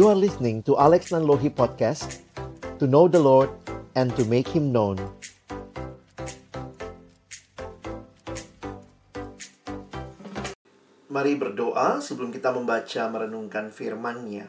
You are listening to Alex Nanlohi Podcast To know the Lord and to make Him known Mari berdoa sebelum kita membaca merenungkan firman-Nya.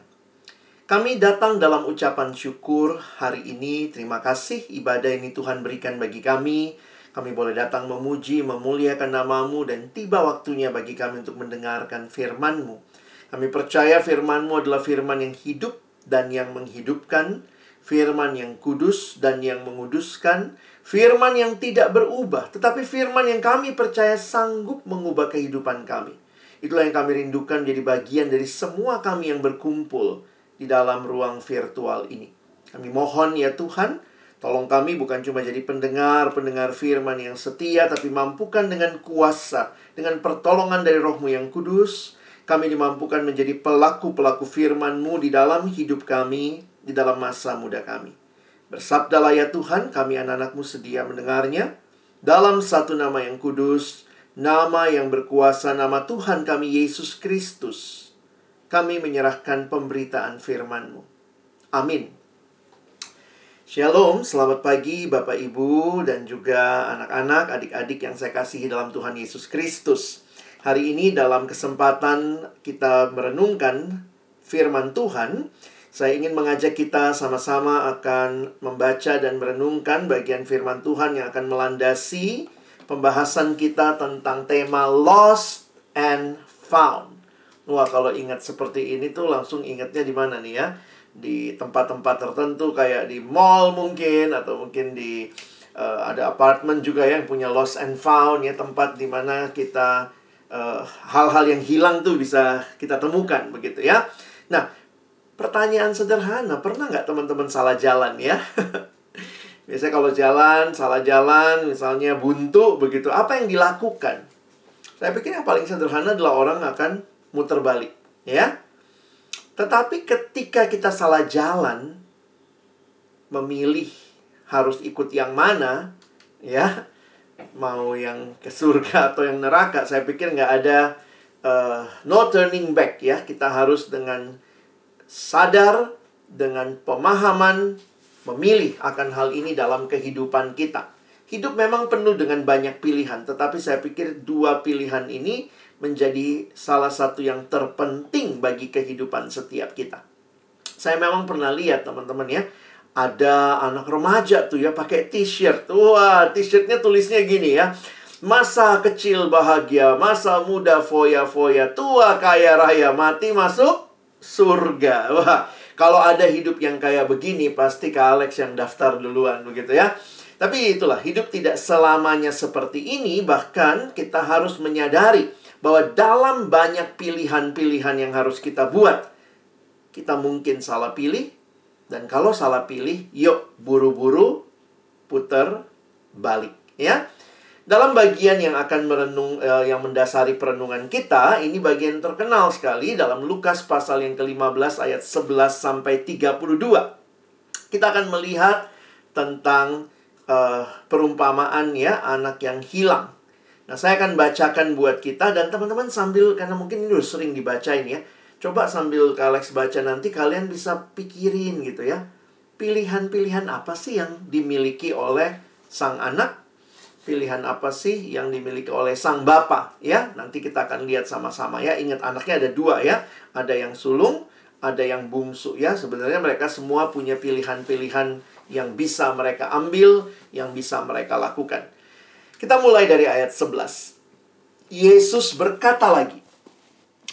Kami datang dalam ucapan syukur hari ini. Terima kasih ibadah ini Tuhan berikan bagi kami. Kami boleh datang memuji, memuliakan namamu dan tiba waktunya bagi kami untuk mendengarkan firman-Mu. Kami percaya firman-Mu adalah firman yang hidup dan yang menghidupkan, firman yang kudus dan yang menguduskan, firman yang tidak berubah, tetapi firman yang kami percaya sanggup mengubah kehidupan kami. Itulah yang kami rindukan jadi bagian dari semua kami yang berkumpul di dalam ruang virtual ini. Kami mohon ya Tuhan, tolong kami bukan cuma jadi pendengar-pendengar firman yang setia, tapi mampukan dengan kuasa, dengan pertolongan dari rohmu yang kudus, kami dimampukan menjadi pelaku-pelaku firman-Mu di dalam hidup kami, di dalam masa muda kami. Bersabdalah ya Tuhan, kami anak-anakmu sedia mendengarnya, dalam satu nama yang kudus, nama yang berkuasa, nama Tuhan kami Yesus Kristus, kami menyerahkan pemberitaan firman-Mu. Amin. Shalom, selamat pagi Bapak Ibu dan juga anak-anak, adik-adik yang saya kasihi dalam Tuhan Yesus Kristus. Hari ini dalam kesempatan kita merenungkan firman Tuhan, saya ingin mengajak kita sama-sama akan membaca dan merenungkan bagian firman Tuhan yang akan melandasi pembahasan kita tentang tema lost and found. Wah, kalau ingat seperti ini tuh langsung ingatnya di mana nih ya? Di tempat-tempat tertentu kayak di mall mungkin atau mungkin di uh, ada apartemen juga yang punya lost and found ya tempat di mana kita hal-hal uh, yang hilang tuh bisa kita temukan begitu ya. Nah, pertanyaan sederhana, pernah nggak teman-teman salah jalan ya? Biasanya kalau jalan, salah jalan, misalnya buntu begitu, apa yang dilakukan? Saya pikir yang paling sederhana adalah orang akan muter balik, ya. Tetapi ketika kita salah jalan, memilih harus ikut yang mana, ya, mau yang ke surga atau yang neraka, saya pikir nggak ada uh, no turning back ya. Kita harus dengan sadar, dengan pemahaman, memilih akan hal ini dalam kehidupan kita. Hidup memang penuh dengan banyak pilihan, tetapi saya pikir dua pilihan ini menjadi salah satu yang terpenting bagi kehidupan setiap kita. Saya memang pernah lihat teman-teman ya, ada anak remaja tuh ya pakai t-shirt. Wah, t-shirtnya tulisnya gini ya. Masa kecil bahagia, masa muda foya-foya, tua kaya raya, mati masuk surga. Wah, kalau ada hidup yang kayak begini, pasti ke Alex yang daftar duluan begitu ya. Tapi itulah, hidup tidak selamanya seperti ini, bahkan kita harus menyadari bahwa dalam banyak pilihan-pilihan yang harus kita buat, kita mungkin salah pilih, dan kalau salah pilih, yuk buru-buru putar balik ya. Dalam bagian yang akan merenung eh, yang mendasari perenungan kita, ini bagian terkenal sekali dalam Lukas pasal yang ke-15 ayat 11 sampai 32. Kita akan melihat tentang uh, perumpamaan ya anak yang hilang. Nah, saya akan bacakan buat kita dan teman-teman sambil karena mungkin ini udah sering dibacain ya. Coba sambil Alex baca nanti kalian bisa pikirin gitu ya. Pilihan-pilihan apa sih yang dimiliki oleh sang anak? Pilihan apa sih yang dimiliki oleh sang bapak ya? Nanti kita akan lihat sama-sama ya. Ingat anaknya ada dua ya. Ada yang sulung, ada yang bungsu ya. Sebenarnya mereka semua punya pilihan-pilihan yang bisa mereka ambil, yang bisa mereka lakukan. Kita mulai dari ayat 11. Yesus berkata lagi,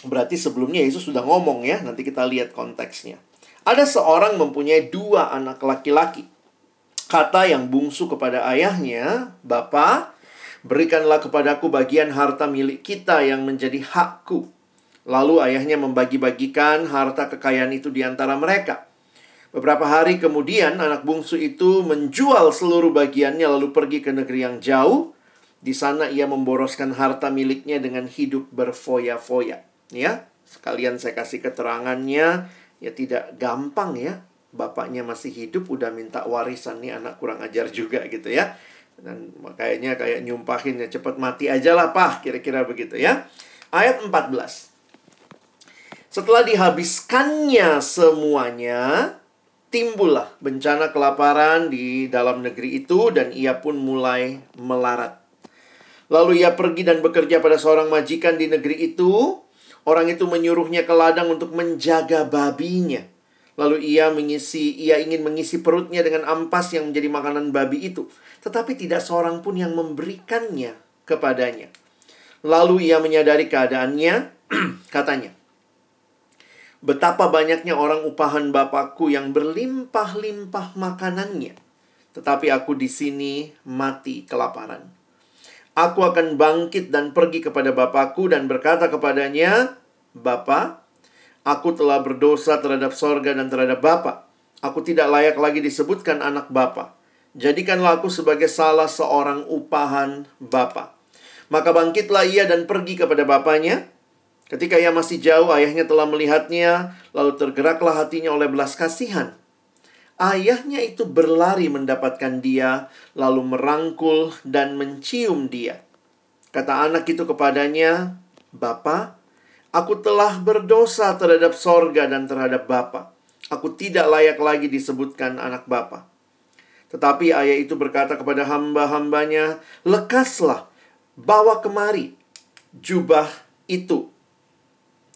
Berarti sebelumnya Yesus sudah ngomong ya, nanti kita lihat konteksnya. Ada seorang mempunyai dua anak laki-laki. Kata yang bungsu kepada ayahnya, Bapa, berikanlah kepadaku bagian harta milik kita yang menjadi hakku. Lalu ayahnya membagi-bagikan harta kekayaan itu di antara mereka. Beberapa hari kemudian anak bungsu itu menjual seluruh bagiannya lalu pergi ke negeri yang jauh. Di sana ia memboroskan harta miliknya dengan hidup berfoya-foya ya sekalian saya kasih keterangannya. Ya tidak gampang ya. Bapaknya masih hidup udah minta warisan nih anak kurang ajar juga gitu ya. Dan makanya kayak nyumpahin ya cepet mati aja lah pah kira-kira begitu ya. Ayat 14 Setelah dihabiskannya semuanya, timbullah bencana kelaparan di dalam negeri itu dan ia pun mulai melarat. Lalu ia pergi dan bekerja pada seorang majikan di negeri itu. Orang itu menyuruhnya ke ladang untuk menjaga babinya. Lalu ia mengisi, ia ingin mengisi perutnya dengan ampas yang menjadi makanan babi itu. Tetapi tidak seorang pun yang memberikannya kepadanya. Lalu ia menyadari keadaannya, katanya, Betapa banyaknya orang upahan Bapakku yang berlimpah-limpah makanannya. Tetapi aku di sini mati kelaparan. Aku akan bangkit dan pergi kepada Bapakku dan berkata kepadanya, Bapa, aku telah berdosa terhadap sorga dan terhadap Bapa. Aku tidak layak lagi disebutkan anak Bapa. Jadikanlah aku sebagai salah seorang upahan Bapa. Maka bangkitlah ia dan pergi kepada bapaknya, Ketika ia masih jauh, ayahnya telah melihatnya, lalu tergeraklah hatinya oleh belas kasihan. Ayahnya itu berlari mendapatkan dia, lalu merangkul dan mencium dia. Kata anak itu kepadanya, Bapa, aku telah berdosa terhadap sorga dan terhadap Bapa. Aku tidak layak lagi disebutkan anak Bapa. Tetapi ayah itu berkata kepada hamba-hambanya, Lekaslah, bawa kemari jubah itu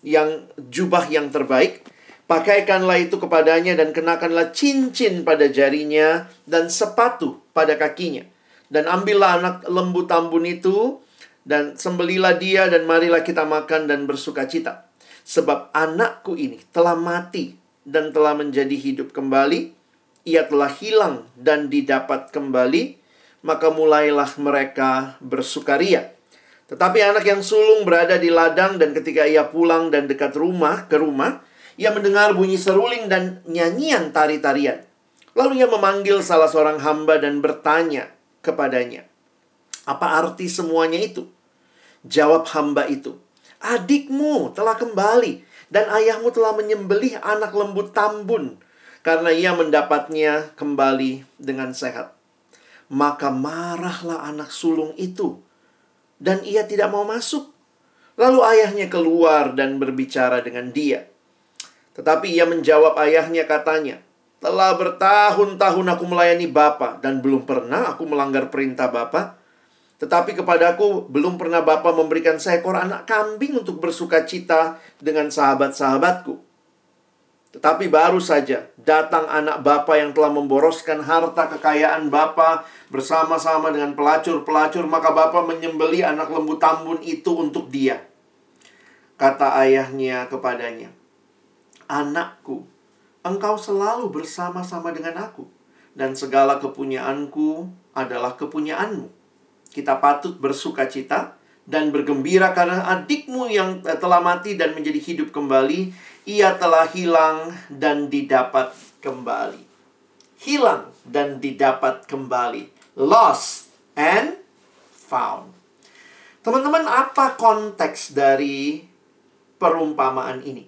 yang jubah yang terbaik, pakaikanlah itu kepadanya dan kenakanlah cincin pada jarinya dan sepatu pada kakinya. Dan ambillah anak lembu tambun itu dan sembelilah dia dan marilah kita makan dan bersuka cita. Sebab anakku ini telah mati dan telah menjadi hidup kembali. Ia telah hilang dan didapat kembali. Maka mulailah mereka bersukaria. Tetapi anak yang sulung berada di ladang dan ketika ia pulang dan dekat rumah ke rumah, ia mendengar bunyi seruling dan nyanyian tari-tarian. Lalu ia memanggil salah seorang hamba dan bertanya kepadanya, "Apa arti semuanya itu?" Jawab hamba itu, "Adikmu telah kembali dan ayahmu telah menyembelih anak lembu tambun karena ia mendapatnya kembali dengan sehat." Maka marahlah anak sulung itu dan ia tidak mau masuk. Lalu ayahnya keluar dan berbicara dengan dia. Tetapi ia menjawab ayahnya katanya, telah bertahun-tahun aku melayani Bapa dan belum pernah aku melanggar perintah Bapa. Tetapi kepadaku belum pernah Bapa memberikan seekor anak kambing untuk bersuka cita dengan sahabat-sahabatku. Tetapi baru saja datang anak bapa yang telah memboroskan harta kekayaan bapa bersama-sama dengan pelacur-pelacur, maka bapa menyembeli anak lembu tambun itu untuk dia. Kata ayahnya kepadanya, Anakku, engkau selalu bersama-sama dengan aku, dan segala kepunyaanku adalah kepunyaanmu. Kita patut bersuka cita dan bergembira karena adikmu yang telah mati dan menjadi hidup kembali ia telah hilang dan didapat kembali. Hilang dan didapat kembali. Lost and found. Teman-teman, apa konteks dari perumpamaan ini?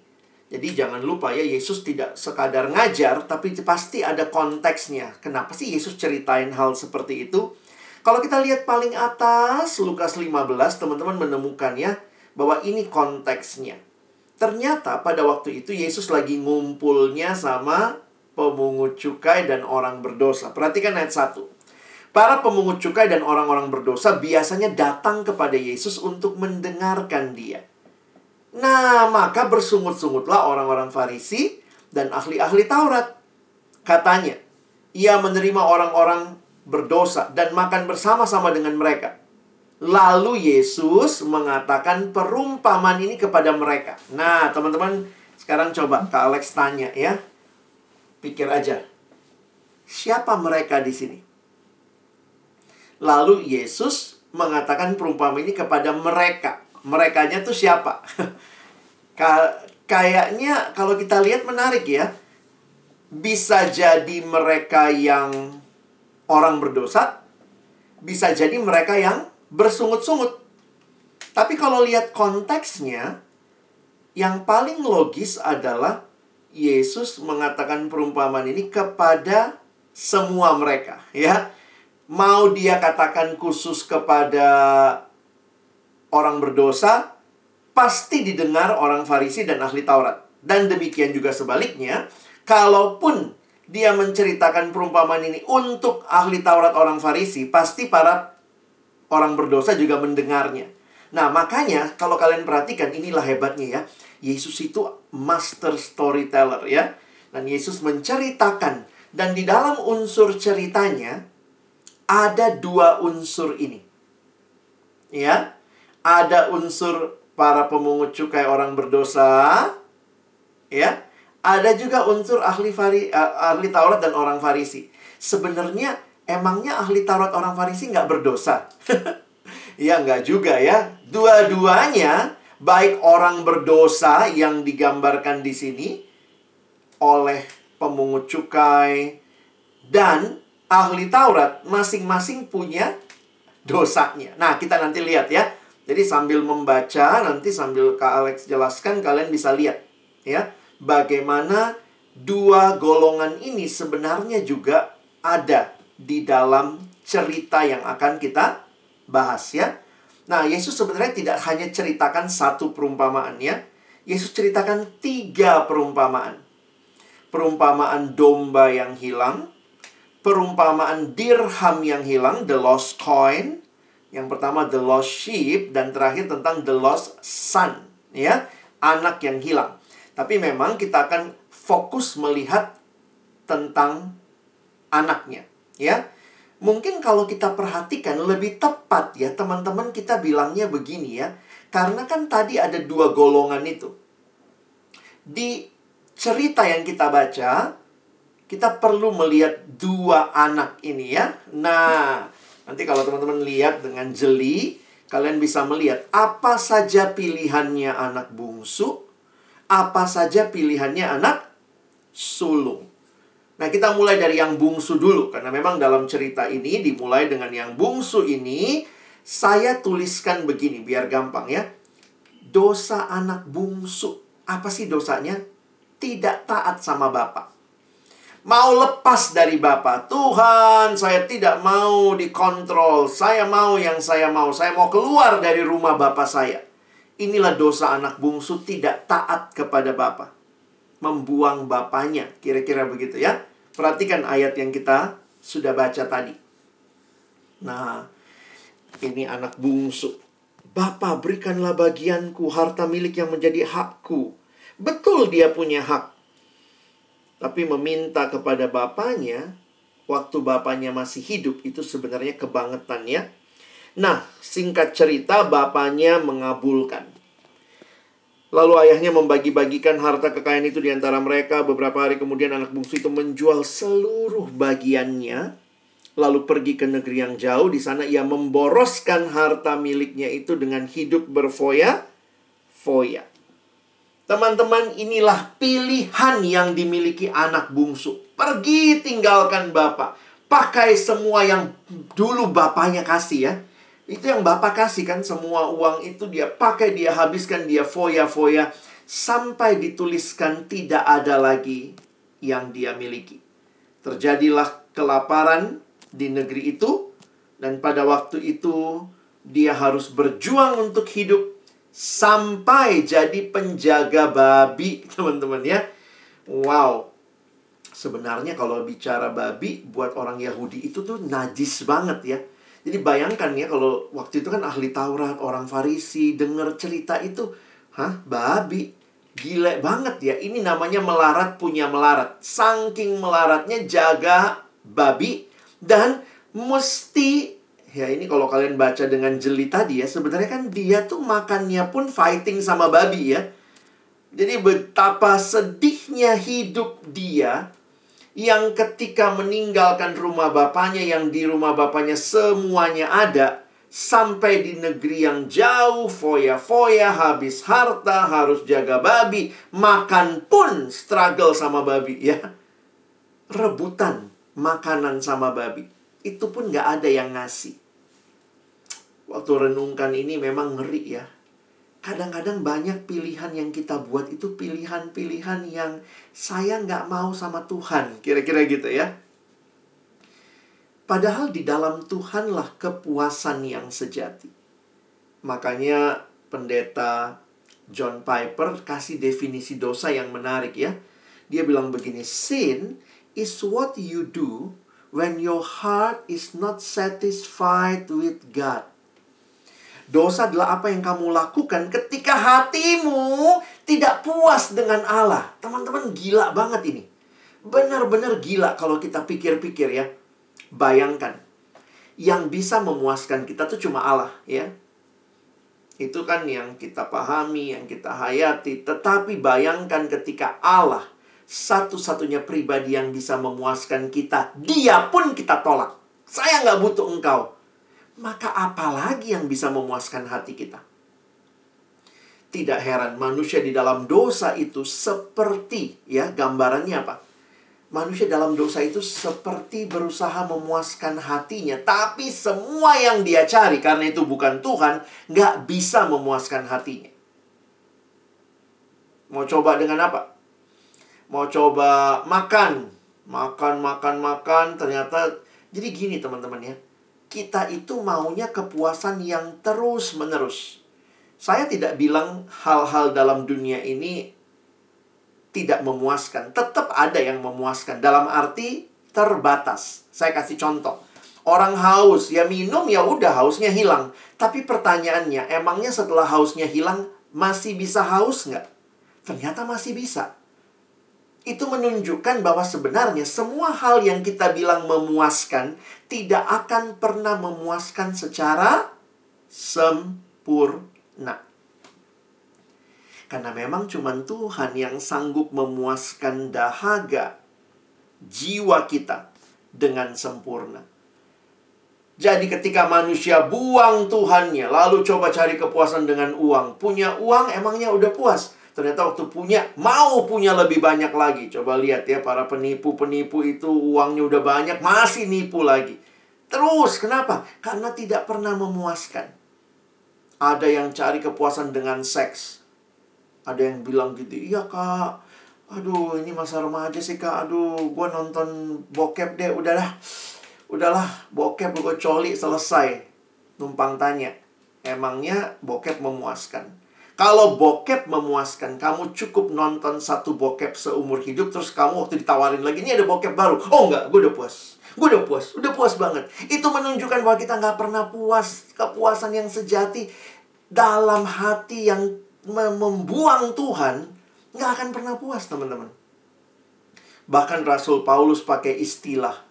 Jadi jangan lupa ya, Yesus tidak sekadar ngajar, tapi pasti ada konteksnya. Kenapa sih Yesus ceritain hal seperti itu? Kalau kita lihat paling atas, Lukas 15, teman-teman menemukan ya, bahwa ini konteksnya. Ternyata pada waktu itu Yesus lagi ngumpulnya sama pemungut cukai dan orang berdosa. Perhatikan ayat 1. Para pemungut cukai dan orang-orang berdosa biasanya datang kepada Yesus untuk mendengarkan dia. Nah, maka bersungut-sungutlah orang-orang Farisi dan ahli-ahli Taurat. Katanya, ia menerima orang-orang berdosa dan makan bersama-sama dengan mereka. Lalu Yesus mengatakan perumpamaan ini kepada mereka. Nah, teman-teman, sekarang coba Kak Alex tanya ya. Pikir aja. Siapa mereka di sini? Lalu Yesus mengatakan perumpamaan ini kepada mereka. Merekanya tuh siapa? Kayaknya kalau kita lihat menarik ya. Bisa jadi mereka yang orang berdosa, bisa jadi mereka yang bersungut-sungut. Tapi kalau lihat konteksnya, yang paling logis adalah Yesus mengatakan perumpamaan ini kepada semua mereka, ya. Mau dia katakan khusus kepada orang berdosa, pasti didengar orang Farisi dan ahli Taurat. Dan demikian juga sebaliknya, kalaupun dia menceritakan perumpamaan ini untuk ahli Taurat orang Farisi, pasti para orang berdosa juga mendengarnya. Nah, makanya kalau kalian perhatikan inilah hebatnya ya. Yesus itu master storyteller ya. Dan Yesus menceritakan dan di dalam unsur ceritanya ada dua unsur ini. Ya. Ada unsur para pemungut cukai orang berdosa, ya ada juga unsur ahli fari, uh, ahli Taurat dan orang Farisi. Sebenarnya emangnya ahli Taurat orang Farisi nggak berdosa? ya nggak juga ya. Dua-duanya baik orang berdosa yang digambarkan di sini oleh pemungut cukai dan ahli Taurat masing-masing punya dosanya. Nah, kita nanti lihat ya. Jadi sambil membaca nanti sambil Kak Alex jelaskan kalian bisa lihat ya bagaimana dua golongan ini sebenarnya juga ada di dalam cerita yang akan kita bahas ya. Nah, Yesus sebenarnya tidak hanya ceritakan satu perumpamaan ya. Yesus ceritakan tiga perumpamaan. Perumpamaan domba yang hilang, perumpamaan dirham yang hilang, the lost coin. Yang pertama the lost sheep dan terakhir tentang the lost son, ya, anak yang hilang. Tapi memang kita akan fokus melihat tentang anaknya, ya. Mungkin kalau kita perhatikan lebih tepat ya, teman-teman kita bilangnya begini ya. Karena kan tadi ada dua golongan itu. Di cerita yang kita baca, kita perlu melihat dua anak ini ya. Nah, nanti kalau teman-teman lihat dengan jeli, kalian bisa melihat apa saja pilihannya anak bungsu, apa saja pilihannya anak sulung. Nah, kita mulai dari yang bungsu dulu karena memang dalam cerita ini dimulai dengan yang bungsu ini saya tuliskan begini biar gampang ya. Dosa anak bungsu. Apa sih dosanya? Tidak taat sama bapak. Mau lepas dari bapak. Tuhan, saya tidak mau dikontrol. Saya mau yang saya mau. Saya mau keluar dari rumah bapak saya. Inilah dosa anak bungsu tidak taat kepada Bapa. Membuang bapaknya, kira-kira begitu ya. Perhatikan ayat yang kita sudah baca tadi. Nah, ini anak bungsu. Bapa berikanlah bagianku harta milik yang menjadi hakku. Betul dia punya hak. Tapi meminta kepada bapaknya, waktu bapaknya masih hidup, itu sebenarnya kebangetan ya. Nah, singkat cerita bapaknya mengabulkan. Lalu ayahnya membagi-bagikan harta kekayaan itu di antara mereka. Beberapa hari kemudian anak bungsu itu menjual seluruh bagiannya. Lalu pergi ke negeri yang jauh. Di sana ia memboroskan harta miliknya itu dengan hidup berfoya-foya. Teman-teman, inilah pilihan yang dimiliki anak bungsu. Pergi tinggalkan bapak. Pakai semua yang dulu bapaknya kasih ya itu yang Bapak kasih kan semua uang itu dia pakai, dia habiskan, dia foya-foya sampai dituliskan tidak ada lagi yang dia miliki. Terjadilah kelaparan di negeri itu dan pada waktu itu dia harus berjuang untuk hidup sampai jadi penjaga babi, teman-teman ya. Wow. Sebenarnya kalau bicara babi buat orang Yahudi itu tuh najis banget ya jadi bayangkan ya kalau waktu itu kan ahli Taurat, orang Farisi dengar cerita itu, hah, babi. Gile banget ya. Ini namanya melarat punya melarat. Saking melaratnya jaga babi dan mesti ya ini kalau kalian baca dengan jeli tadi ya, sebenarnya kan dia tuh makannya pun fighting sama babi ya. Jadi betapa sedihnya hidup dia yang ketika meninggalkan rumah bapaknya yang di rumah bapaknya semuanya ada sampai di negeri yang jauh foya-foya habis harta harus jaga babi makan pun struggle sama babi ya. Rebutan makanan sama babi. Itu pun nggak ada yang ngasih waktu renungkan ini memang ngeri ya kadang-kadang banyak pilihan yang kita buat itu pilihan-pilihan yang saya nggak mau sama Tuhan. Kira-kira gitu ya. Padahal di dalam Tuhanlah kepuasan yang sejati. Makanya pendeta John Piper kasih definisi dosa yang menarik ya. Dia bilang begini, sin is what you do when your heart is not satisfied with God. Dosa adalah apa yang kamu lakukan ketika hatimu tidak puas dengan Allah. Teman-teman gila banget ini. Benar-benar gila kalau kita pikir-pikir ya. Bayangkan. Yang bisa memuaskan kita tuh cuma Allah ya. Itu kan yang kita pahami, yang kita hayati. Tetapi bayangkan ketika Allah satu-satunya pribadi yang bisa memuaskan kita, dia pun kita tolak. Saya nggak butuh engkau. Maka apalagi yang bisa memuaskan hati kita? Tidak heran manusia di dalam dosa itu seperti, ya gambarannya apa? manusia dalam dosa itu seperti berusaha memuaskan hatinya. Tapi semua yang dia cari, karena itu bukan Tuhan, nggak bisa memuaskan hatinya. Mau coba dengan apa? Mau coba makan. Makan, makan, makan. Ternyata, jadi gini teman-teman ya. Kita itu maunya kepuasan yang terus-menerus. Saya tidak bilang hal-hal dalam dunia ini tidak memuaskan. Tetap ada yang memuaskan. Dalam arti terbatas. Saya kasih contoh. Orang haus, ya minum ya udah hausnya hilang. Tapi pertanyaannya, emangnya setelah hausnya hilang masih bisa haus nggak? Ternyata masih bisa. Itu menunjukkan bahwa sebenarnya semua hal yang kita bilang memuaskan tidak akan pernah memuaskan secara sempurna. Karena memang cuma Tuhan yang sanggup memuaskan dahaga jiwa kita dengan sempurna. Jadi ketika manusia buang Tuhannya, lalu coba cari kepuasan dengan uang. Punya uang emangnya udah puas. Ternyata waktu punya, mau punya lebih banyak lagi. Coba lihat ya, para penipu-penipu itu uangnya udah banyak, masih nipu lagi. Terus, kenapa? Karena tidak pernah memuaskan. Ada yang cari kepuasan dengan seks ada yang bilang gitu iya kak aduh ini masa remaja sih kak aduh gue nonton bokep deh udahlah udahlah bokep gue coli selesai numpang tanya emangnya bokep memuaskan kalau bokep memuaskan kamu cukup nonton satu bokep seumur hidup terus kamu waktu ditawarin lagi ini ada bokep baru oh enggak gue udah puas gue udah puas udah puas banget itu menunjukkan bahwa kita nggak pernah puas kepuasan yang sejati dalam hati yang membuang Tuhan, nggak akan pernah puas, teman-teman. Bahkan Rasul Paulus pakai istilah.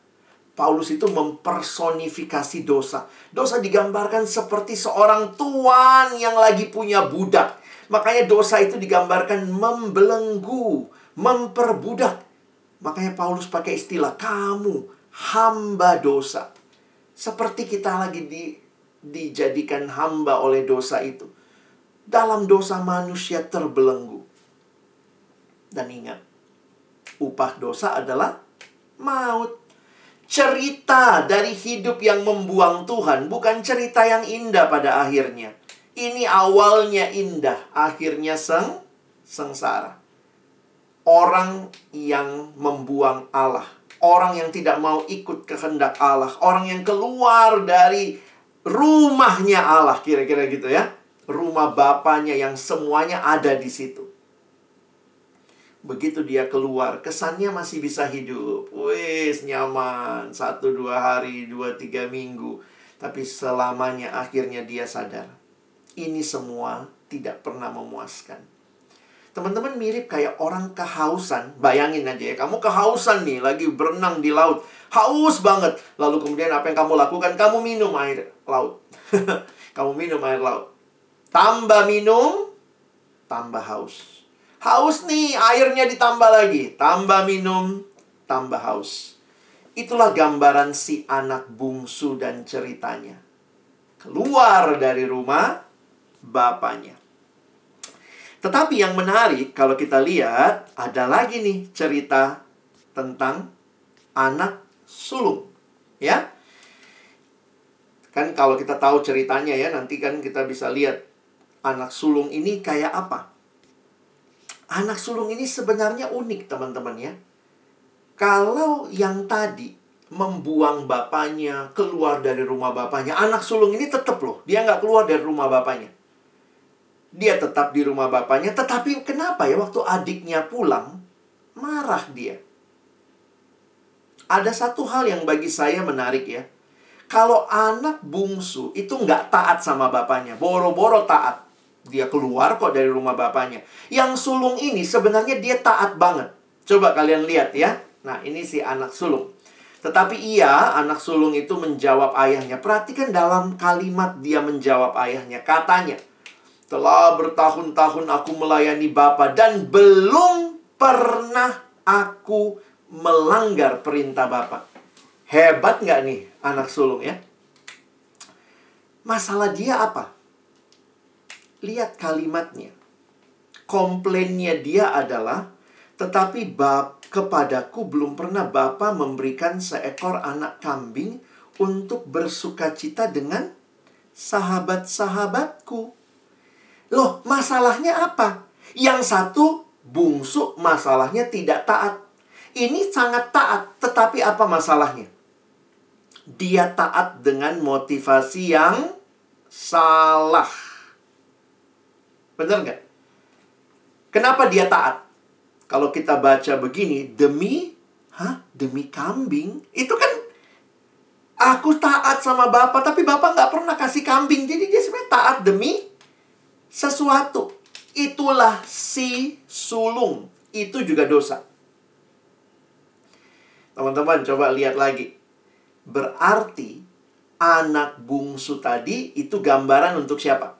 Paulus itu mempersonifikasi dosa. Dosa digambarkan seperti seorang tuan yang lagi punya budak. Makanya dosa itu digambarkan membelenggu, memperbudak. Makanya Paulus pakai istilah kamu hamba dosa. Seperti kita lagi di, dijadikan hamba oleh dosa itu dalam dosa manusia terbelenggu. Dan ingat, upah dosa adalah maut. Cerita dari hidup yang membuang Tuhan bukan cerita yang indah pada akhirnya. Ini awalnya indah, akhirnya seng sengsara. Orang yang membuang Allah, orang yang tidak mau ikut kehendak Allah, orang yang keluar dari rumahnya Allah, kira-kira gitu ya rumah bapaknya yang semuanya ada di situ. Begitu dia keluar, kesannya masih bisa hidup. Wis, nyaman. Satu, dua hari, dua, tiga minggu. Tapi selamanya akhirnya dia sadar. Ini semua tidak pernah memuaskan. Teman-teman mirip kayak orang kehausan. Bayangin aja ya, kamu kehausan nih, lagi berenang di laut. Haus banget. Lalu kemudian apa yang kamu lakukan? Kamu minum air laut. kamu minum air laut Tambah minum, tambah haus. Haus nih, airnya ditambah lagi. Tambah minum, tambah haus. Itulah gambaran si anak bungsu dan ceritanya. Keluar dari rumah bapaknya. Tetapi yang menarik kalau kita lihat ada lagi nih cerita tentang anak sulung. Ya. Kan kalau kita tahu ceritanya ya nanti kan kita bisa lihat anak sulung ini kayak apa? Anak sulung ini sebenarnya unik, teman-teman ya. Kalau yang tadi membuang bapaknya, keluar dari rumah bapaknya, anak sulung ini tetap loh, dia nggak keluar dari rumah bapaknya. Dia tetap di rumah bapaknya, tetapi kenapa ya waktu adiknya pulang, marah dia. Ada satu hal yang bagi saya menarik ya. Kalau anak bungsu itu nggak taat sama bapaknya, boro-boro taat. Dia keluar kok dari rumah bapaknya. Yang sulung ini sebenarnya dia taat banget. Coba kalian lihat ya. Nah, ini si anak sulung. Tetapi ia, anak sulung itu menjawab ayahnya. Perhatikan dalam kalimat dia menjawab ayahnya. Katanya, telah bertahun-tahun aku melayani Bapak dan belum pernah aku melanggar perintah Bapak. Hebat nggak nih anak sulung ya? Masalah dia apa? Lihat kalimatnya. Komplainnya dia adalah, tetapi bab kepadaku belum pernah Bapa memberikan seekor anak kambing untuk bersuka cita dengan sahabat-sahabatku. Loh, masalahnya apa? Yang satu bungsu masalahnya tidak taat. Ini sangat taat, tetapi apa masalahnya? Dia taat dengan motivasi yang salah. Benar nggak? Kenapa dia taat? Kalau kita baca begini, demi, hah? Demi kambing? Itu kan aku taat sama bapak, tapi bapak nggak pernah kasih kambing. Jadi dia sebenarnya taat demi sesuatu. Itulah si sulung. Itu juga dosa. Teman-teman, coba lihat lagi. Berarti anak bungsu tadi itu gambaran untuk siapa?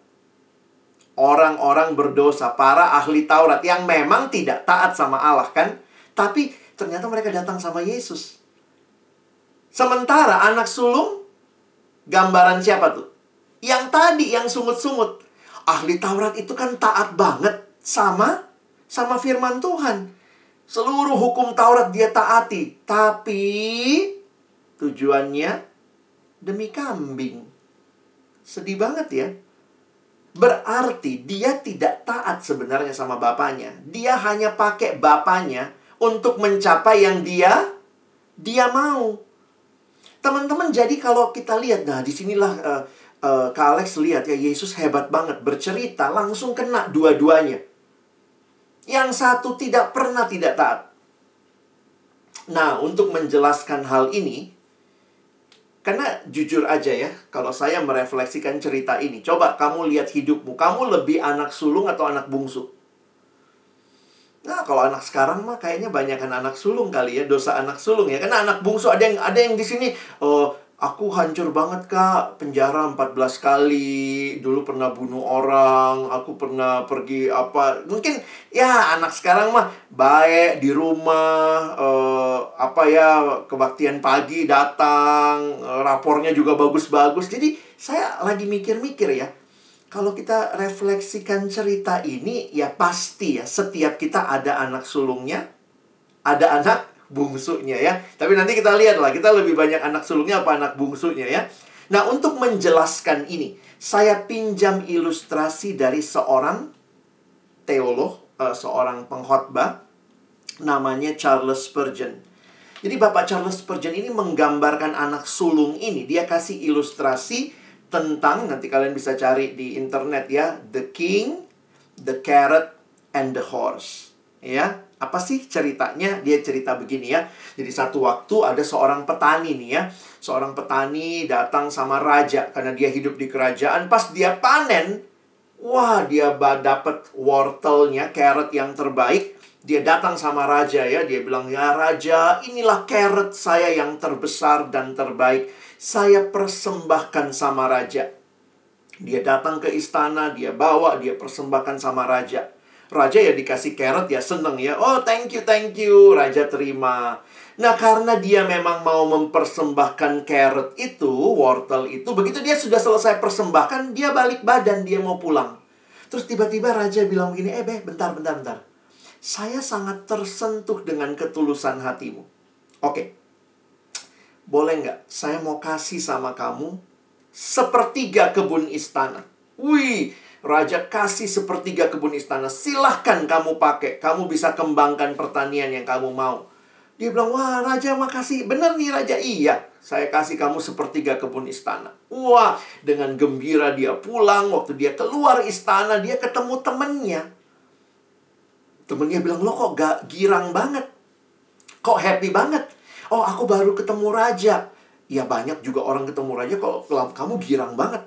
Orang-orang berdosa, para ahli Taurat yang memang tidak taat sama Allah kan? Tapi ternyata mereka datang sama Yesus. Sementara anak sulung gambaran siapa tuh? Yang tadi yang sungut-sungut. Ahli Taurat itu kan taat banget sama sama firman Tuhan. Seluruh hukum Taurat dia taati, tapi tujuannya demi kambing. Sedih banget ya. Berarti dia tidak taat sebenarnya sama bapaknya. Dia hanya pakai bapaknya untuk mencapai yang dia dia mau. Teman-teman, jadi kalau kita lihat, nah di sinilah uh, uh, Kak Alex lihat ya Yesus hebat banget bercerita langsung kena dua-duanya. Yang satu tidak pernah tidak taat. Nah, untuk menjelaskan hal ini, karena jujur aja ya, kalau saya merefleksikan cerita ini, coba kamu lihat hidupmu, kamu lebih anak sulung atau anak bungsu? Nah, kalau anak sekarang mah kayaknya banyak kan anak sulung kali ya, dosa anak sulung ya. Karena anak bungsu ada yang ada yang di sini oh aku hancur banget kak. Penjara 14 kali. Dulu pernah bunuh orang. Aku pernah pergi apa. Mungkin ya anak sekarang mah baik di rumah uh, apa ya kebaktian pagi datang uh, rapornya juga bagus-bagus. Jadi saya lagi mikir-mikir ya kalau kita refleksikan cerita ini ya pasti ya setiap kita ada anak sulungnya ada anak bungsunya ya. Tapi nanti kita lihat lah, kita lebih banyak anak sulungnya apa anak bungsunya ya. Nah, untuk menjelaskan ini, saya pinjam ilustrasi dari seorang teolog, uh, seorang pengkhotbah namanya Charles Spurgeon. Jadi Bapak Charles Spurgeon ini menggambarkan anak sulung ini, dia kasih ilustrasi tentang nanti kalian bisa cari di internet ya, the king, the carrot and the horse. Ya, apa sih ceritanya? Dia cerita begini ya. Jadi satu waktu ada seorang petani nih ya. Seorang petani datang sama raja karena dia hidup di kerajaan. Pas dia panen, wah dia dapat wortelnya, carrot yang terbaik. Dia datang sama raja ya. Dia bilang, "Ya raja, inilah carrot saya yang terbesar dan terbaik. Saya persembahkan sama raja." Dia datang ke istana, dia bawa, dia persembahkan sama raja. Raja ya dikasih carrot ya seneng ya. Oh thank you, thank you. Raja terima. Nah karena dia memang mau mempersembahkan carrot itu, wortel itu. Begitu dia sudah selesai persembahkan, dia balik badan, dia mau pulang. Terus tiba-tiba Raja bilang begini, eh beh bentar, bentar, bentar. Saya sangat tersentuh dengan ketulusan hatimu. Oke, boleh nggak saya mau kasih sama kamu sepertiga kebun istana. Wih, Raja kasih sepertiga kebun istana. Silahkan kamu pakai. Kamu bisa kembangkan pertanian yang kamu mau. Dia bilang, wah raja makasih. Bener nih raja? Iya, saya kasih kamu sepertiga kebun istana. Wah, dengan gembira dia pulang. Waktu dia keluar istana, dia ketemu temennya. Temennya bilang, lo kok gak girang banget? Kok happy banget? Oh, aku baru ketemu raja. Ya banyak juga orang ketemu raja kok kamu girang banget.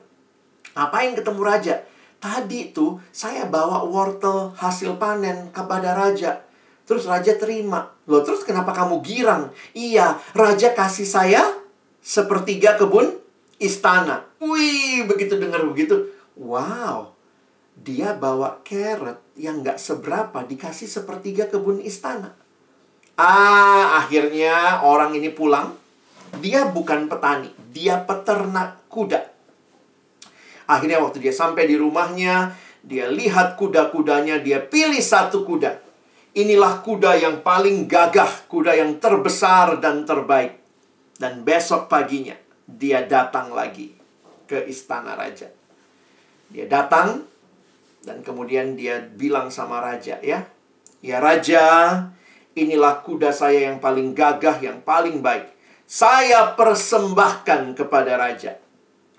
Ngapain ketemu raja? Tadi tuh saya bawa wortel hasil panen kepada raja. Terus raja terima. Loh terus kenapa kamu girang? Iya, raja kasih saya sepertiga kebun istana. Wih, begitu dengar begitu. Wow, dia bawa carrot yang nggak seberapa dikasih sepertiga kebun istana. Ah, akhirnya orang ini pulang. Dia bukan petani, dia peternak kuda. Akhirnya waktu dia sampai di rumahnya, dia lihat kuda-kudanya, dia pilih satu kuda. Inilah kuda yang paling gagah, kuda yang terbesar dan terbaik. Dan besok paginya dia datang lagi ke istana raja. Dia datang dan kemudian dia bilang sama raja ya, "Ya raja, inilah kuda saya yang paling gagah, yang paling baik. Saya persembahkan kepada raja."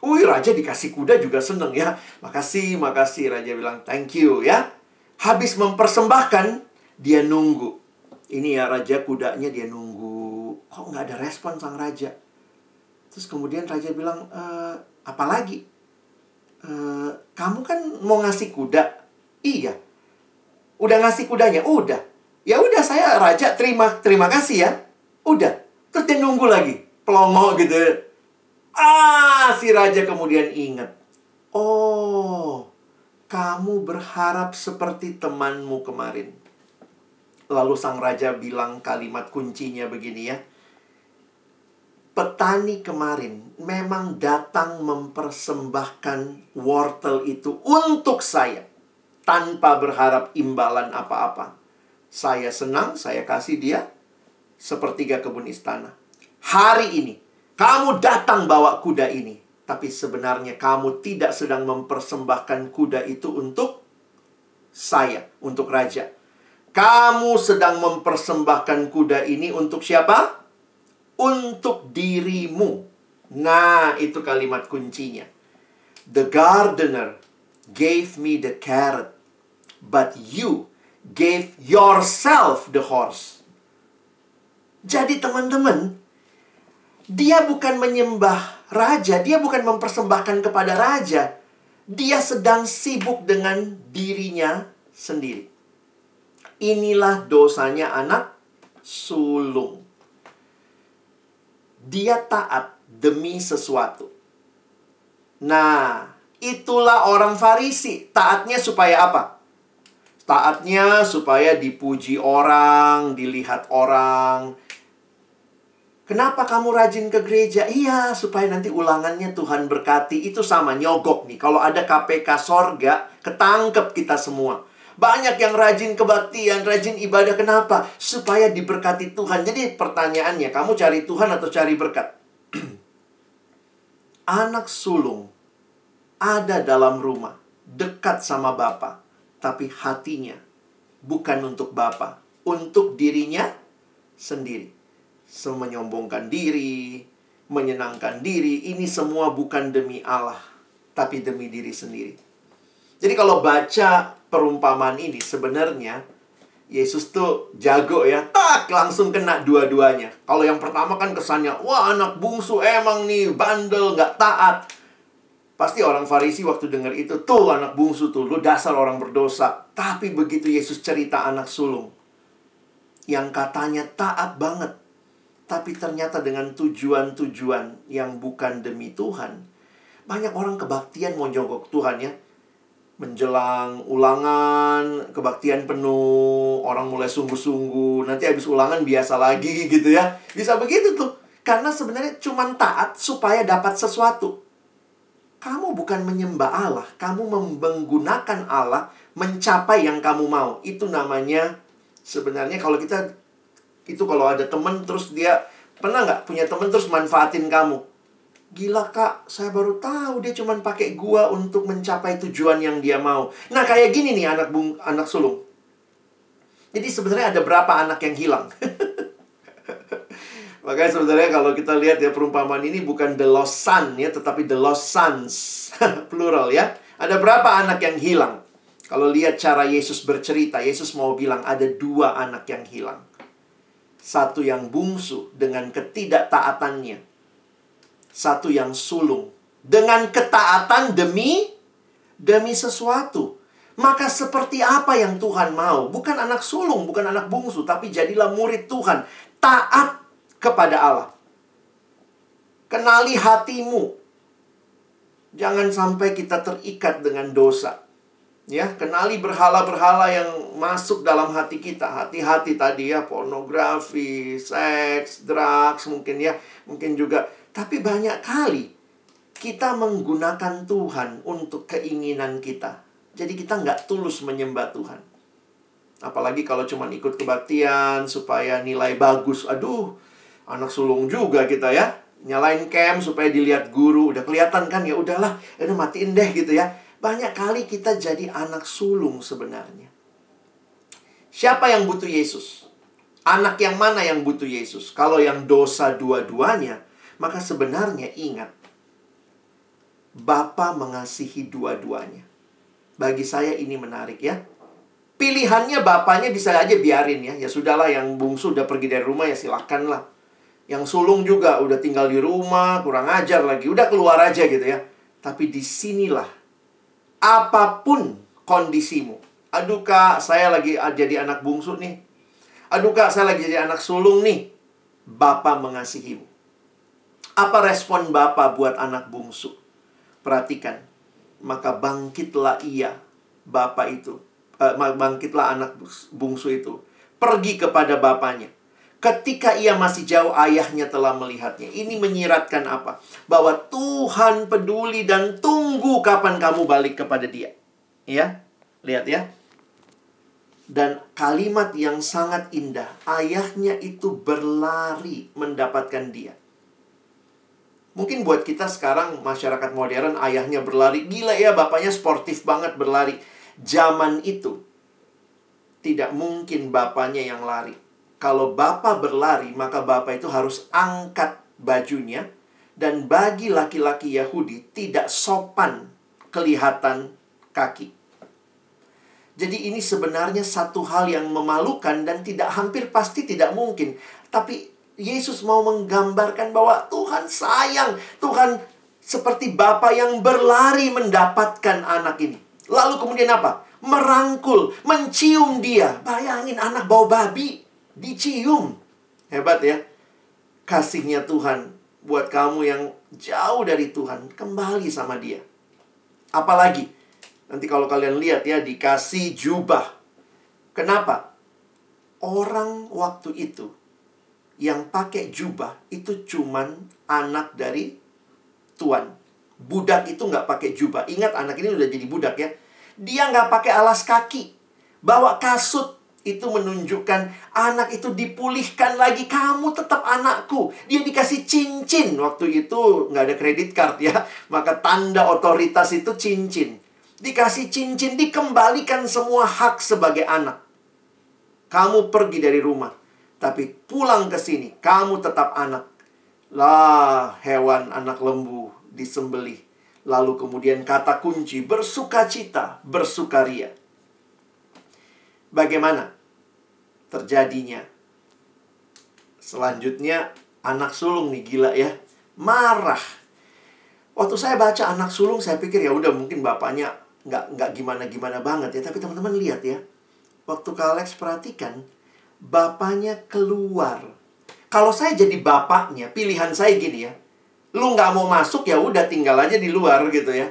Wih, raja dikasih kuda juga seneng ya. Makasih, makasih. Raja bilang, thank you ya. Habis mempersembahkan, dia nunggu. Ini ya raja kudanya dia nunggu. Kok nggak ada respon sang raja? Terus kemudian raja bilang, e, apa lagi? E, kamu kan mau ngasih kuda? Iya. Udah ngasih kudanya? Udah. Ya udah saya raja terima terima kasih ya. Udah. Terus dia nunggu lagi. Pelongo gitu. Ah, si raja kemudian ingat. Oh, kamu berharap seperti temanmu kemarin. Lalu sang raja bilang kalimat kuncinya begini ya. Petani kemarin memang datang mempersembahkan wortel itu untuk saya tanpa berharap imbalan apa-apa. Saya senang, saya kasih dia sepertiga kebun istana. Hari ini kamu datang bawa kuda ini, tapi sebenarnya kamu tidak sedang mempersembahkan kuda itu untuk saya, untuk raja kamu sedang mempersembahkan kuda ini untuk siapa? Untuk dirimu. Nah, itu kalimat kuncinya. The gardener gave me the carrot, but you gave yourself the horse. Jadi teman-teman, dia bukan menyembah raja, dia bukan mempersembahkan kepada raja. Dia sedang sibuk dengan dirinya sendiri. Inilah dosanya anak sulung. Dia taat demi sesuatu. Nah, itulah orang Farisi. Taatnya supaya apa? Taatnya supaya dipuji orang, dilihat orang. Kenapa kamu rajin ke gereja? Iya, supaya nanti ulangannya Tuhan berkati. Itu sama nyogok nih. Kalau ada KPK sorga, ketangkep kita semua. Banyak yang rajin kebaktian, rajin ibadah. Kenapa? Supaya diberkati Tuhan. Jadi pertanyaannya, kamu cari Tuhan atau cari berkat? Anak sulung ada dalam rumah, dekat sama Bapak, tapi hatinya bukan untuk Bapak, untuk dirinya sendiri. Semenyombongkan diri, menyenangkan diri, ini semua bukan demi Allah, tapi demi diri sendiri. Jadi kalau baca perumpamaan ini sebenarnya Yesus tuh jago ya, tak langsung kena dua-duanya. Kalau yang pertama kan kesannya, wah anak bungsu emang nih bandel, nggak taat. Pasti orang Farisi waktu dengar itu, tuh anak bungsu tuh, lu dasar orang berdosa. Tapi begitu Yesus cerita anak sulung, yang katanya taat banget, tapi ternyata dengan tujuan-tujuan yang bukan demi Tuhan. Banyak orang kebaktian mau jongkok Tuhan ya, menjelang ulangan kebaktian penuh orang mulai sungguh-sungguh nanti habis ulangan biasa lagi gitu ya. Bisa begitu tuh. Karena sebenarnya cuma taat supaya dapat sesuatu. Kamu bukan menyembah Allah kamu menggunakan Allah mencapai yang kamu mau. Itu namanya sebenarnya kalau kita itu kalau ada temen terus dia pernah nggak punya temen terus manfaatin kamu Gila kak, saya baru tahu dia cuma pakai gua untuk mencapai tujuan yang dia mau. Nah kayak gini nih anak bung, anak sulung. Jadi sebenarnya ada berapa anak yang hilang? Makanya sebenarnya kalau kita lihat ya perumpamaan ini bukan the lost son ya, tetapi the lost sons. Plural ya. Ada berapa anak yang hilang? Kalau lihat cara Yesus bercerita, Yesus mau bilang ada dua anak yang hilang. Satu yang bungsu dengan ketidaktaatannya. Satu yang sulung. Dengan ketaatan demi demi sesuatu. Maka seperti apa yang Tuhan mau? Bukan anak sulung, bukan anak bungsu, tapi jadilah murid Tuhan. Taat kepada Allah. Kenali hatimu. Jangan sampai kita terikat dengan dosa. Ya, kenali berhala-berhala yang masuk dalam hati kita. Hati-hati tadi ya, pornografi, seks, drugs mungkin ya, mungkin juga. Tapi banyak kali kita menggunakan Tuhan untuk keinginan kita. Jadi kita nggak tulus menyembah Tuhan. Apalagi kalau cuma ikut kebaktian supaya nilai bagus. Aduh, anak sulung juga kita ya nyalain cam supaya dilihat guru udah kelihatan kan ya udahlah udah matiin deh gitu ya banyak kali kita jadi anak sulung sebenarnya. Siapa yang butuh Yesus? Anak yang mana yang butuh Yesus? Kalau yang dosa dua-duanya maka sebenarnya ingat Bapa mengasihi dua-duanya. Bagi saya ini menarik ya. Pilihannya bapaknya bisa aja biarin ya. Ya sudahlah yang bungsu udah pergi dari rumah ya silahkan lah. Yang sulung juga udah tinggal di rumah, kurang ajar lagi. Udah keluar aja gitu ya. Tapi di sinilah apa pun kondisimu. Aduh kak, saya lagi jadi anak bungsu nih. Aduh kak, saya lagi jadi anak sulung nih. Bapak mengasihimu. Apa respon Bapak buat anak bungsu? Perhatikan. Maka bangkitlah ia, Bapak itu. Eh, bangkitlah anak bungsu itu. Pergi kepada bapaknya Ketika ia masih jauh, ayahnya telah melihatnya. Ini menyiratkan apa? Bahwa Tuhan peduli dan tunggu kapan kamu balik kepada dia. Ya, lihat ya. Dan kalimat yang sangat indah, ayahnya itu berlari mendapatkan dia. Mungkin buat kita sekarang masyarakat modern ayahnya berlari, gila ya bapaknya sportif banget berlari. Zaman itu tidak mungkin bapaknya yang lari kalau bapak berlari, maka bapak itu harus angkat bajunya. Dan bagi laki-laki Yahudi, tidak sopan kelihatan kaki. Jadi ini sebenarnya satu hal yang memalukan dan tidak hampir pasti tidak mungkin. Tapi Yesus mau menggambarkan bahwa Tuhan sayang. Tuhan seperti Bapak yang berlari mendapatkan anak ini. Lalu kemudian apa? Merangkul, mencium dia. Bayangin anak bau babi dicium. Hebat ya. Kasihnya Tuhan buat kamu yang jauh dari Tuhan, kembali sama dia. Apalagi, nanti kalau kalian lihat ya, dikasih jubah. Kenapa? Orang waktu itu yang pakai jubah itu cuman anak dari tuan. Budak itu nggak pakai jubah. Ingat anak ini udah jadi budak ya. Dia nggak pakai alas kaki. Bawa kasut itu menunjukkan anak itu dipulihkan lagi. Kamu tetap anakku. Dia dikasih cincin. Waktu itu nggak ada kredit card ya. Maka tanda otoritas itu cincin. Dikasih cincin dikembalikan semua hak sebagai anak. Kamu pergi dari rumah tapi pulang ke sini kamu tetap anak. Lah hewan anak lembu disembelih. Lalu kemudian kata kunci bersukacita bersukaria bagaimana terjadinya. Selanjutnya anak sulung nih gila ya. Marah. Waktu saya baca anak sulung saya pikir ya udah mungkin bapaknya nggak nggak gimana gimana banget ya. Tapi teman-teman lihat ya. Waktu Kak Alex perhatikan bapaknya keluar. Kalau saya jadi bapaknya, pilihan saya gini ya. Lu nggak mau masuk ya udah tinggal aja di luar gitu ya.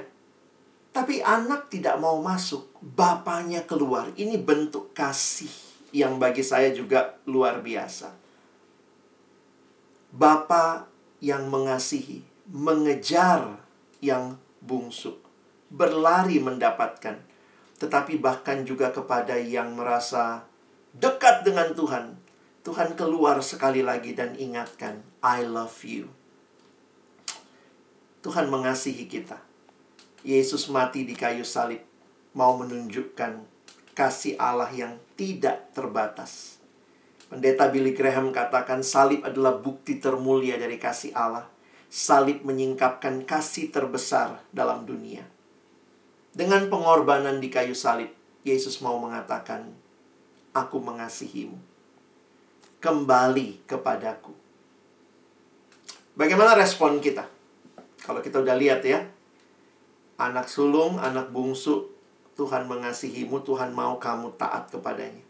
Tapi anak tidak mau masuk, bapaknya keluar. Ini bentuk kasih yang bagi saya juga luar biasa. Bapa yang mengasihi, mengejar yang bungsu, berlari mendapatkan, tetapi bahkan juga kepada yang merasa dekat dengan Tuhan. Tuhan keluar sekali lagi dan ingatkan, I love you. Tuhan mengasihi kita. Yesus mati di kayu salib mau menunjukkan kasih Allah yang tidak terbatas. Pendeta Billy Graham katakan salib adalah bukti termulia dari kasih Allah. Salib menyingkapkan kasih terbesar dalam dunia. Dengan pengorbanan di kayu salib, Yesus mau mengatakan, "Aku mengasihimu. Kembali kepadaku." Bagaimana respon kita? Kalau kita udah lihat ya, anak sulung, anak bungsu, Tuhan mengasihimu, Tuhan mau kamu taat kepadanya.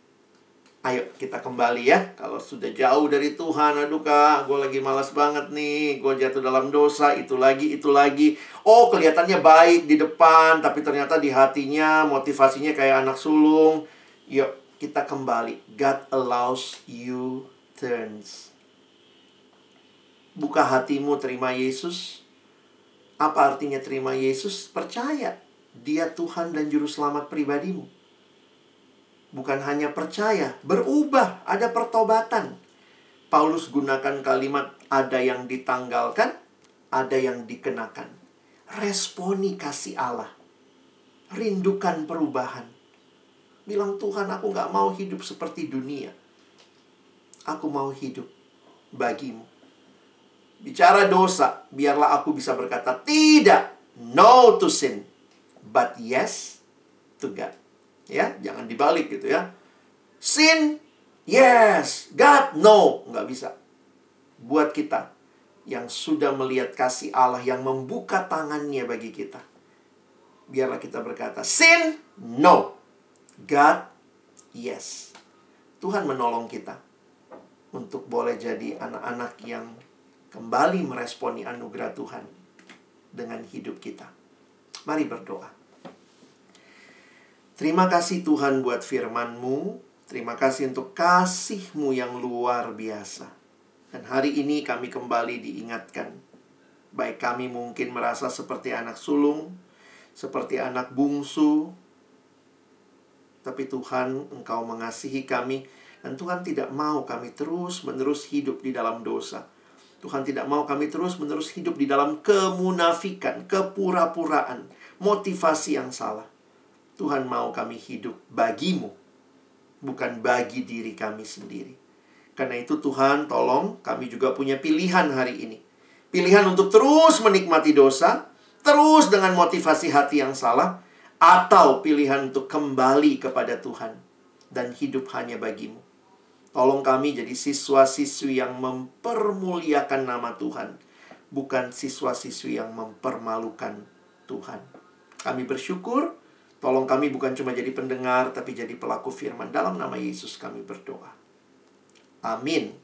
Ayo kita kembali ya. Kalau sudah jauh dari Tuhan, aduh kak, gue lagi malas banget nih. Gue jatuh dalam dosa, itu lagi, itu lagi. Oh, kelihatannya baik di depan, tapi ternyata di hatinya motivasinya kayak anak sulung. Yuk, kita kembali. God allows you turns. Buka hatimu terima Yesus. Apa artinya terima Yesus? Percaya. Dia Tuhan dan Juru Selamat pribadimu bukan hanya percaya, berubah, ada pertobatan. Paulus gunakan kalimat ada yang ditanggalkan, ada yang dikenakan. Responi kasih Allah. Rindukan perubahan. Bilang Tuhan aku gak mau hidup seperti dunia. Aku mau hidup bagimu. Bicara dosa, biarlah aku bisa berkata tidak, no to sin, but yes to God. Ya jangan dibalik gitu ya. Sin yes God no. Nggak bisa. Buat kita yang sudah melihat kasih Allah yang membuka tangannya bagi kita biarlah kita berkata sin no. God yes. Tuhan menolong kita untuk boleh jadi anak-anak yang kembali meresponi anugerah Tuhan dengan hidup kita. Mari berdoa. Terima kasih Tuhan buat firman-Mu. Terima kasih untuk kasih-Mu yang luar biasa. Dan hari ini kami kembali diingatkan. Baik kami mungkin merasa seperti anak sulung, seperti anak bungsu. Tapi Tuhan, Engkau mengasihi kami. Dan Tuhan tidak mau kami terus-menerus hidup di dalam dosa. Tuhan tidak mau kami terus-menerus hidup di dalam kemunafikan, kepura-puraan, motivasi yang salah. Tuhan mau kami hidup bagimu, bukan bagi diri kami sendiri. Karena itu Tuhan tolong kami juga punya pilihan hari ini. Pilihan untuk terus menikmati dosa, terus dengan motivasi hati yang salah, atau pilihan untuk kembali kepada Tuhan dan hidup hanya bagimu. Tolong kami jadi siswa-siswi yang mempermuliakan nama Tuhan, bukan siswa-siswi yang mempermalukan Tuhan. Kami bersyukur Tolong kami bukan cuma jadi pendengar, tapi jadi pelaku firman. Dalam nama Yesus kami berdoa. Amin.